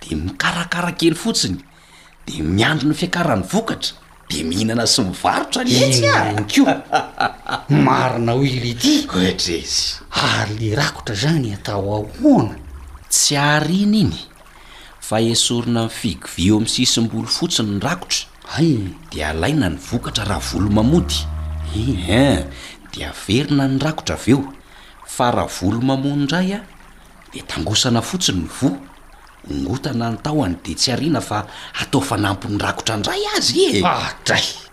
dia mikarakara kely fotsiny dia miandry ny fiakaran'ny vokatra dia mihinana sy mivarotra anie tsika a! Eny ko! Marina hoy i Lydie! Hoatr'izy! Ary le rakotra zany atao ahoana? Tsy arina iny fa esorina amin'ny figue vy eo amin'ny sisim-bolo fotsiny ny rakotra, dia alaina ny vokatra raha volo mamody, eeh, dia averina ny rakotra avy eo, fa raha volo mamoa indray an, dia tangosana fotsiny ny voa, ongotana ny tahony dia tsy ariana fa atao fanampin'ny rakotra indray azy e! Adray!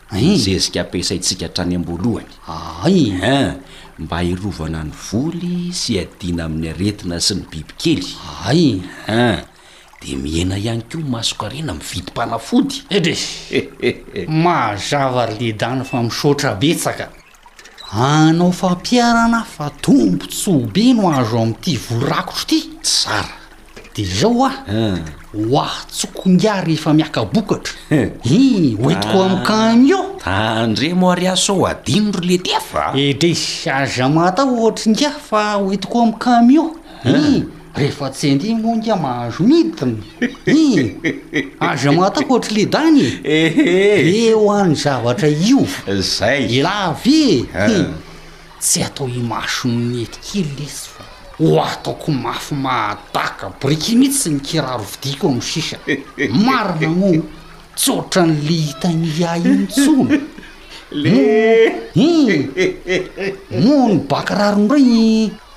ny zezika ampiasaintsika hatrany am-boalohany, ein, mba hiarovana ny voly sy hiadiana amin'ny aretina sy ny bibikely, ein, dia mihena ihany koa ny masonkarena amin'ny vidim-panafody. Edeh! Mazava ry Ledana fa misaotra betsaka. Hanao fampiharana fa tombotsoa be no azo amin'ity voa rakotro ity, tsy zara. Dia izao hoa, ho ahy tsoky ingahy rehefa miaka-bokatra. Iny, hoentiko amin'ny kamio. Tandremo ary aho sao adino ry Letefo a! Edresy, aza matahotra ingahy fa hoentiko amin'ny kamio. Iny, Rehefa tsy andia moa ange mahazo midina e! Aza mataoko ohatry Lidany e! Ehe! Eo any zavatra hiova. Zay. Elah ve e! Tsy atao imason'ny nety kely lesy fa ho ataoko mafy mahadaka biriky mihitsy ny kiraro vidiako amin'ny sisa. Marina moa tsy ohatran'ny Lihitany ahy intsony. Moa, hein! Moa ny bakiraro indray!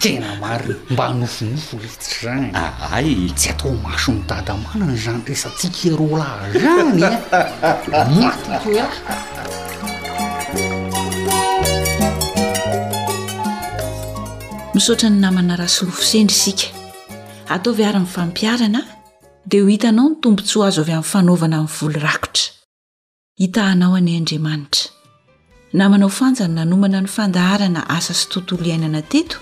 Tena marina, mba nofinofy letsy zany. Ahay tsy atao mason'i Dada Manana zany resatsika roa lahy zany a! Maty ny toerana. Misaotra ny namana Rasolofo sendra isika. Ataovy ary ny fampiharana dia ho hitanao ny tombontsoa azo avy amin'ny fanaovana ny voly rakotra. hitahanao anay Andriamanitra. Namanao Fanja no nanomana ny fandaharana asa sy tontolo iainana teto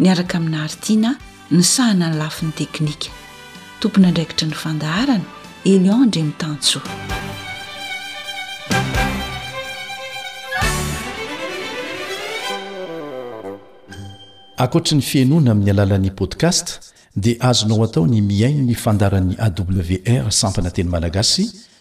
niaraka amin'i Naharitina nisahana ny lafiny teknika. Tompon'andraikitry ny fandaharana, Elion Andriamitansoa. Ankoatry ny fihainoana amin'ny alalan'ny podcast dia azonao atao ny mihaino ny fandaharan'ny AWR sampana teny malagasy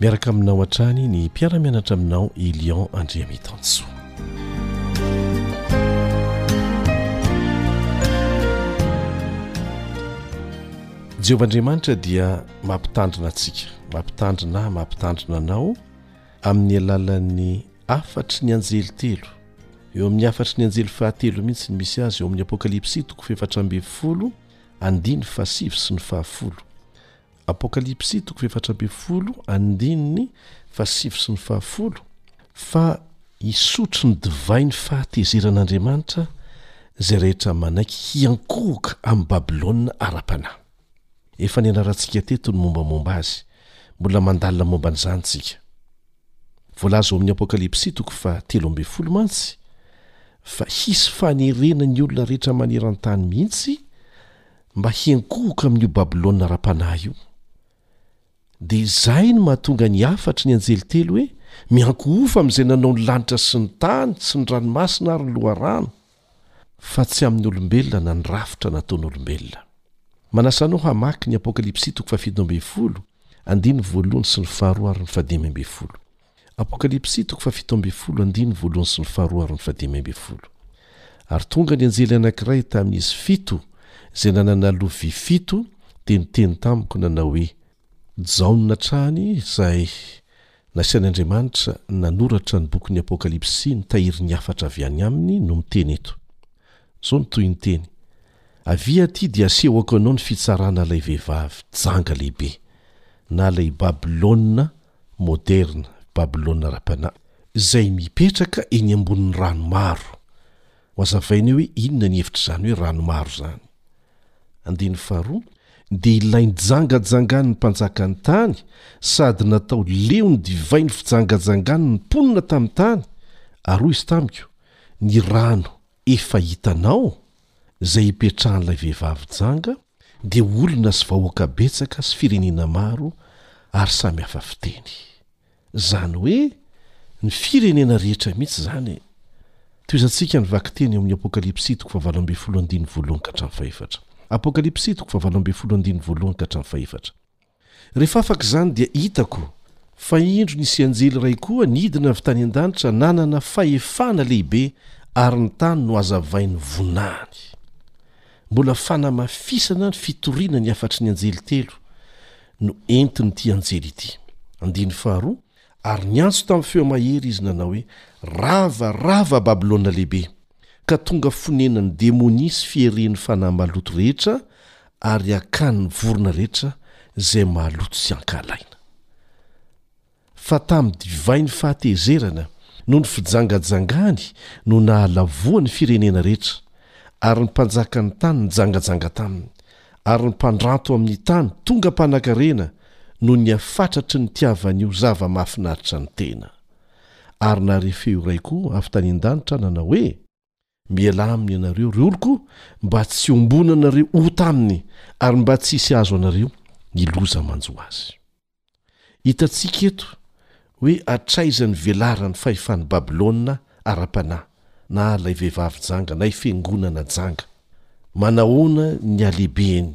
Miaraka aminao hatrany ny mpiara-mianatra aminao Elion Andriamitansoa. Jehovah Andriamanitra dia mampitandrina antsika, mampitandrina, mampitandrina anao amin'ny alalan'ny hafatry ny anjely telo. Eo amin'ny hafatry ny anjely fahatelo mihitsy ny misy azy eo amin'ny Apokalypsy toko fefatra ambin'ny folo andiny fahasivy sy ny fahafolo. Apokalypsy toko efatra ambin'ny folo andininy fahasivy sy ny fahafolo, fa hisotro ny divain'ny fahatezeran'Andriamanitra izay rehetra manaiky hiankohoka amin'i Babylona ara-panahy. Efa nianarantsika teto ny mombamomba azy, mbola mandalina momba an'izany isika. Voalaza ao amin'ny Apokalypsy toko fahatelo ambin'ny folo mantsy fa hisy fanerena ny olona rehetra maneran-tany mihitsy mba hiankohoka amin'io Babylona ara-panahy io, dia izay no mahatonga ny hafatry ny anjely telo hoe, Miankohofa amin'izay nanao ny lanitra sy ny tany sy ny ranomasina ary ny loharano, fa tsy amin'ny olombelona na ny rafitra nataon'olombelona. Manasa anao hamaky ny Apokalypsy toko fahafito ambin'ny folo, andininy voalohany sy ny faharoa ary ny fahadimy ambin'ny folo. Ary tonga ny anjely anankiray tamin'izy fito izay nanana lovia fito dia niteny tamiko nanao hoe, Jaona hatrany izay nasian'Andriamanitra nanoratra ny bokin'ny Apokalypsy ny tahirin'ny hafatra avy any aminy no miteny eto. Izao no tohinteny, Avia aty dia asehoko anao ny fitsarana ilay vehivavy janga lehibe, na ilay Babylona Moderna, Babylona ara-panahy, izay mipetraka eny ambonin'ny rano maro. Hohazavaina eo hoe inona ny hevitr'izany hoe rano maro izany. Andiany faharoa, dia ilay nijangajangan'ny mpanjakan'ny tany sady natao leon'ny divain'ny fijangajangan'ny mponina tamin'ny tany, ary hoy izy tamiko, Ny rano Efa hitanao? Izay hipetrahan'ilay vehivavy janga dia olona sy vahoaka betsaka sy firenena maro ary samy hafa fiteny. Izany hoe ny firenena rehetra mihitsy izany e! Tohizantsika ny vakiteny ao amin'ny Apokalypsy toko fahavalo ambin'ny folo andininy voalohany ka hatramin'ny fahefatra. Apokalypsy toko fahavalo ambin'ny folo andininy voalohany ka hatramin'ny fahefatra. Rehefa afaka izany dia hitako fa indro nisy anjely iray koa nidina avy tany an-danitra nanana fahefana lehibe ary ny tany nohazavainy vonany. Mbola fanamafisana ny fitoriana ny hafatry ny anjely telo no entin'ity anjely ity. Andiany faharoa, ary niantso tamin'ny feo mahery izy nanao hoe, Rava, rava Babylona Lehibe, ka tonga fonenan'ny demonia sy fieren'ny fanahy maloto rehetra ary hiakan'ny vorona rehetra izay maloto sy ankahalaina. Fa tamin'ny divain'ny fahatezerana noho ny fijangajangany no nahalavoany ny firenena rehetra, ary ny mpanjakan'ny tany nijangajanga taminy, ary ny mpandranto amin'ny tany tonga mpanankarena noho ny hafatratry ny nitiavany ho zava-mahafinaritra ny tena. Ary nahare feo iray koa avy tany an-danitra nanao hoe. Mialà aminy ianareo, ry oloko, mba tsy hombonanareo ota aminy, ary mba tsy hisy hahazo anareo ny loza manjo azy. Hitantsika eto hoe hatraiza ny velaran'ny fahefan'i Babylona ara-panahy, na ilay vehivavy janga, na i Fiangonana janga. Manahoana ny halehibeny?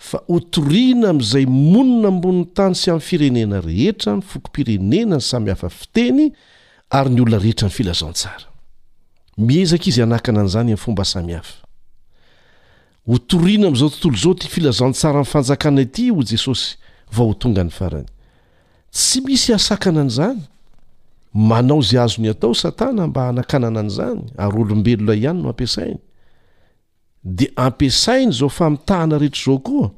fa hotorina amin'izay monina ambonin'ny tany sy amin'ny firenena rehetra, ny fokom-pirenena, ny samy hafa fiteny ary ny olona rehetra ny filazantsara. Miezaka izy hanakana an'izany amin'ny fomba samy hafa. Hotorina amin'izao tontolo izao ity filazantsaran'ny fanjakana ity, hoy Jesosy, vao ho tonga ny farany. Tsy misy hahasakana an'izany. Manao izay azony atao Satana mba hanakanana an'izany, ary olombelona ihany no ampiasainy. dia ampiasaina izao famitahana rehetra izao koa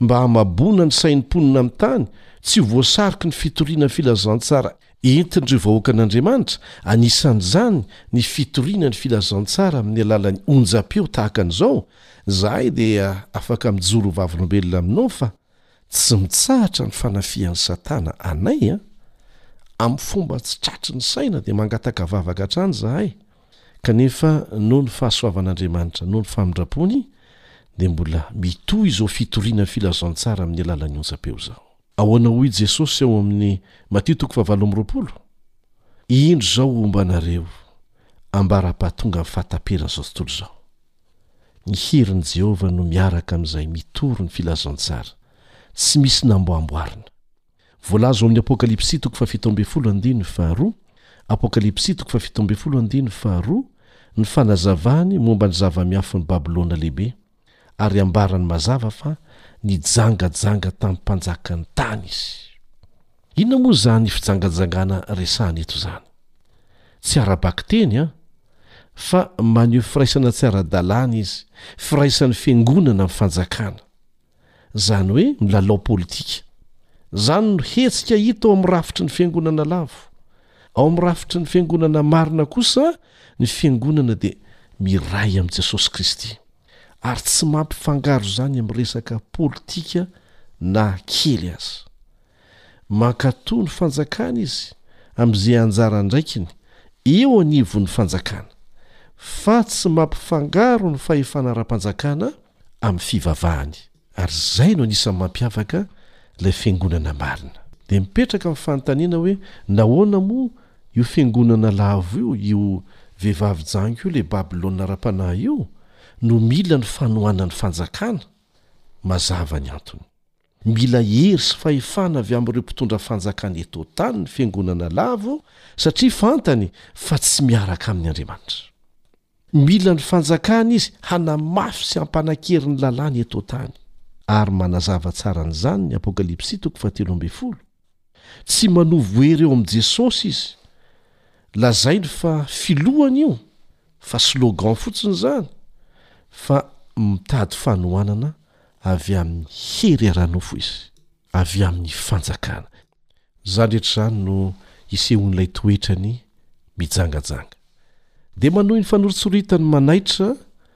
mba hamaboana ny sain'ny mponina amin'ny tany tsy ho voasariky ny fitoriana filazantsara entin'ireo vahoakan'Andriamanitra, anisan'izany ny fitoriana ny filazantsara amin'ny alalan'ny onjam-peo tahaka an'izao, Izahay dia afaka mijoro ho vavolombelona aminao fa tsy mitsahatra ny fanafihan'i Satana anay. Amin'ny fomba tsy tratry ny saina dia mangataka vavaka hatrany izahay. Kanefa noho ny fahasoavan'Andriamanitra, noho ny famindrampony, dia mbola mitohy izao fitoriana ny filazantsara amin'ny alalan'ny onjam-peo izao. Ahoana hoy Jesosy ao amin'ny Matio toko fahavalo amby roapolo? Indro izao homba anareo, ambara-pahatongan'ny fahataperan'izao tontolo izao. Ny herin'i Jehovah no miaraka amin'izay mitory ny filazantsara, tsy misy namboamboarina. Voalaza ao amin'ny Apokalypsy toko fahafito ambin'ny folo andininy faharoa, Apokalypsy toko fahafito ambin'ny folo andininy faharoa, ny fanazavany momba ny zava-miafin'i Babylona Lehibe, ary ambarany mazava fa nijangajanga tamin'ny mpanjakan'ny tany izy. Inona moa izany fijangajangana resahana eto izany? Tsy ara-bakiteny, an! Fa maneho firaisana tsy ara-dalàna izy, firaisan'ny fiangonana amin'ny fanjakana. Izany hoe milalao politika. Izany no hetsika hita ao amin'ny rafitry ny Fiangonana lavo. Ao amin'ny rafitry ny Fiangonana marina kosa, ny Fiangonana dia miray amin'i Jesosy Kristy. Ary tsy mampifangaro izany amin'ny resaka politika na kely aza. Mankatò ny fanjakana izy amin'izay anjara andraikiny eo anivon'ny fanjakana, fa tsy mampifangaro ny fahefana ara-panjakana amin'ny fivavahany. Ary izay no anisan'ny mampiavaka ilay Fiangonana marina. Dia mipetraka ny fanontaniana hoe nahoana moa io Fiangonana lavo io, io vehivavy jango io, ilay Babylona ara-panahy io, no mila ny fanohanan'ny fanjakana? Mazava ny antony. Mila hery sy fahefana avy amin'ireo mpitondra fanjakana eto an-tany ny Fiangonana lavo satria fantany fa tsy miaraka aminy Andriamanitra. Mila ny fanjakana izy hanamafy sy hampanan-kery ny lalàny eto an-tany. Ary manazava tsara an'izany ny Apokalypsy toko fahatelo ambin'ny folo. Tsy manovo hery eo amin'i Jesosy izy. Lazainy fa filohany io fa slogan fotsiny izany fa mitady fanohanana avy amin'ny hery ara-nofo izy, avy amin'ny fanjakana. Izany rehetra izany no isehoan'ilay toetrany mijangajanga. Dia manohy ny fanoritsoritany manaitra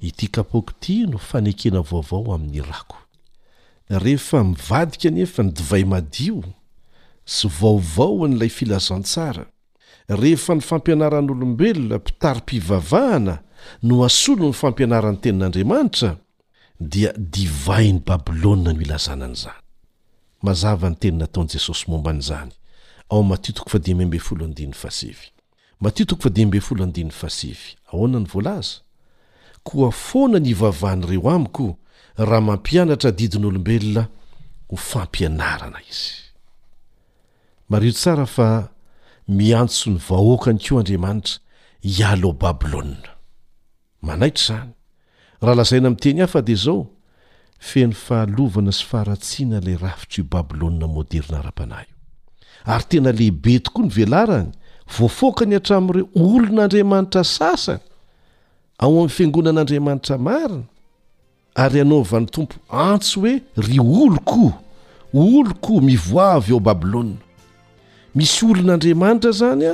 Ity kapoaka ity no fanekena vaovao amin'ny rako. Rehefa mivadika anefa ny divay madio sy vaovao an'ilay filazantsara, rehefa ny fampianaran'olombelona mpitari-pivavahana no asolo ny fampianaran'ny Tenin'Andriamanitra, dia divain'i Babylona no ilazana an'izany. Mazava ny teny nataon'i Jesosy momba an'izany ao Matio toko fahadimy ambin'ny folo andininy fahasivy. Matio toko fahadimy ambin'ny folo andininy fahasivy, ahoana no voalaza? Koa foana ny ivavahan'ireo amiko, raha mampianatra adidin'olombelona ho fampianarana izy. Mariho tsara fa miantso ny vahoakany koa Andriamanitra hiala ao Babylona. Manaitra izany. Raha lazaina amin'ny teny hafa dia izao, Feno fahalovana sy faharatsiana ilay rafitr'io Babylona maoderina ara-panahy io. Ary tena lehibe tokoa ny velarany, voafoakany hatramin'ireo olon'Andriamanitra sasany ao amin'ny fiangonan'Andriamanitra marina, Ary hanaovan'ny Tompo antso hoe, Ry oloko, oloko, mivoaha avy ao Babylona. Misy olon'Andriamanitra izany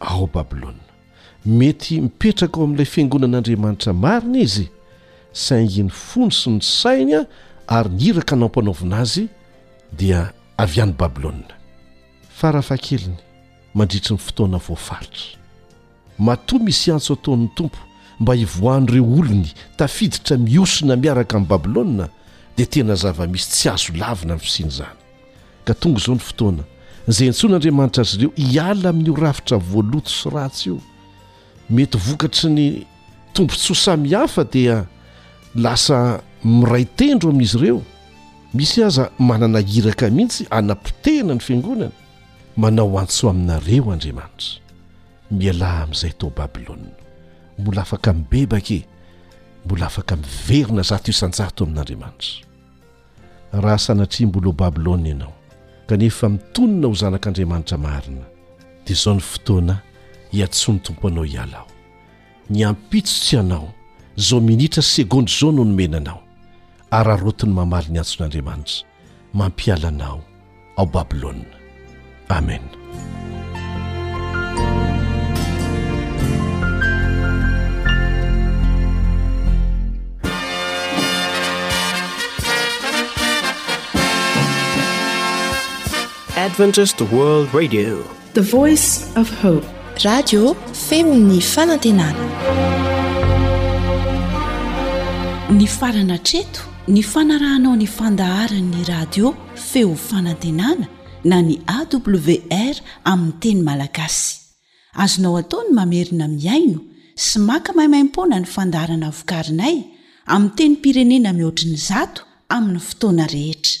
ao Babylona. Mety mipetraka ao amin'ilay fiangonan'Andriamanitra marina izy, saingy ny fony sy ny sainy ary ny iraka nampanaovina azy dia avy any Babylona. Farafahakeliny, mandritry ny fotoana voafaritra. Matoa misy antso ataon'ny Tompo mba hivoahan'ireo olony tafiditra mihosina miaraka amin'i Babylona, dia tena zava-misy tsy azo lavina ny fisian'izany. Ka tonga izao ny fotoana, izay antsoin'Andriamanitra azy ireo hiala amin'io rafitra voaloto sy ratsy io. Mety ho vokatry ny tombontsoa samihafa dia lasa miray tendro amin'izy ireo, misy aza manana iraka mihitsy hanapotehina ny Fiangonana. Manao antso aminareo Andriamanitra, mialà amin'izay tao Babylona. Mbola afaka mibebaka e! Mbola afaka miverina zato isan-jato amin'Andriamanitra. Raha sanatria mbola ao Babylona ianao, kanefa mitonona ho zanak'Andriamanitra marina, dia izao ny fotoana hiantsoan'ny Tompo anao hiala ao. Ny ampitso tsy anao, izao minitra sy segondra izao no nomena anao. Araraotiny mamaly ny antson'Andriamanitra, mampiala anao ao Babylona. Amen. Adventist World Radio. The voice of hope. Radio feo ny fanantenana. Nifarana hatreto ny fanarahanao ny fandaharan'ny radio feo fanantenana na ny AWR amin'ny teny malagasy. Azonao atao ny mamerina mihaino sy maka maimaimpoana ny fandaharana vokarinay amin'ny tenim-pirenena mihoatry ny zato amin'ny fotoana rehetra.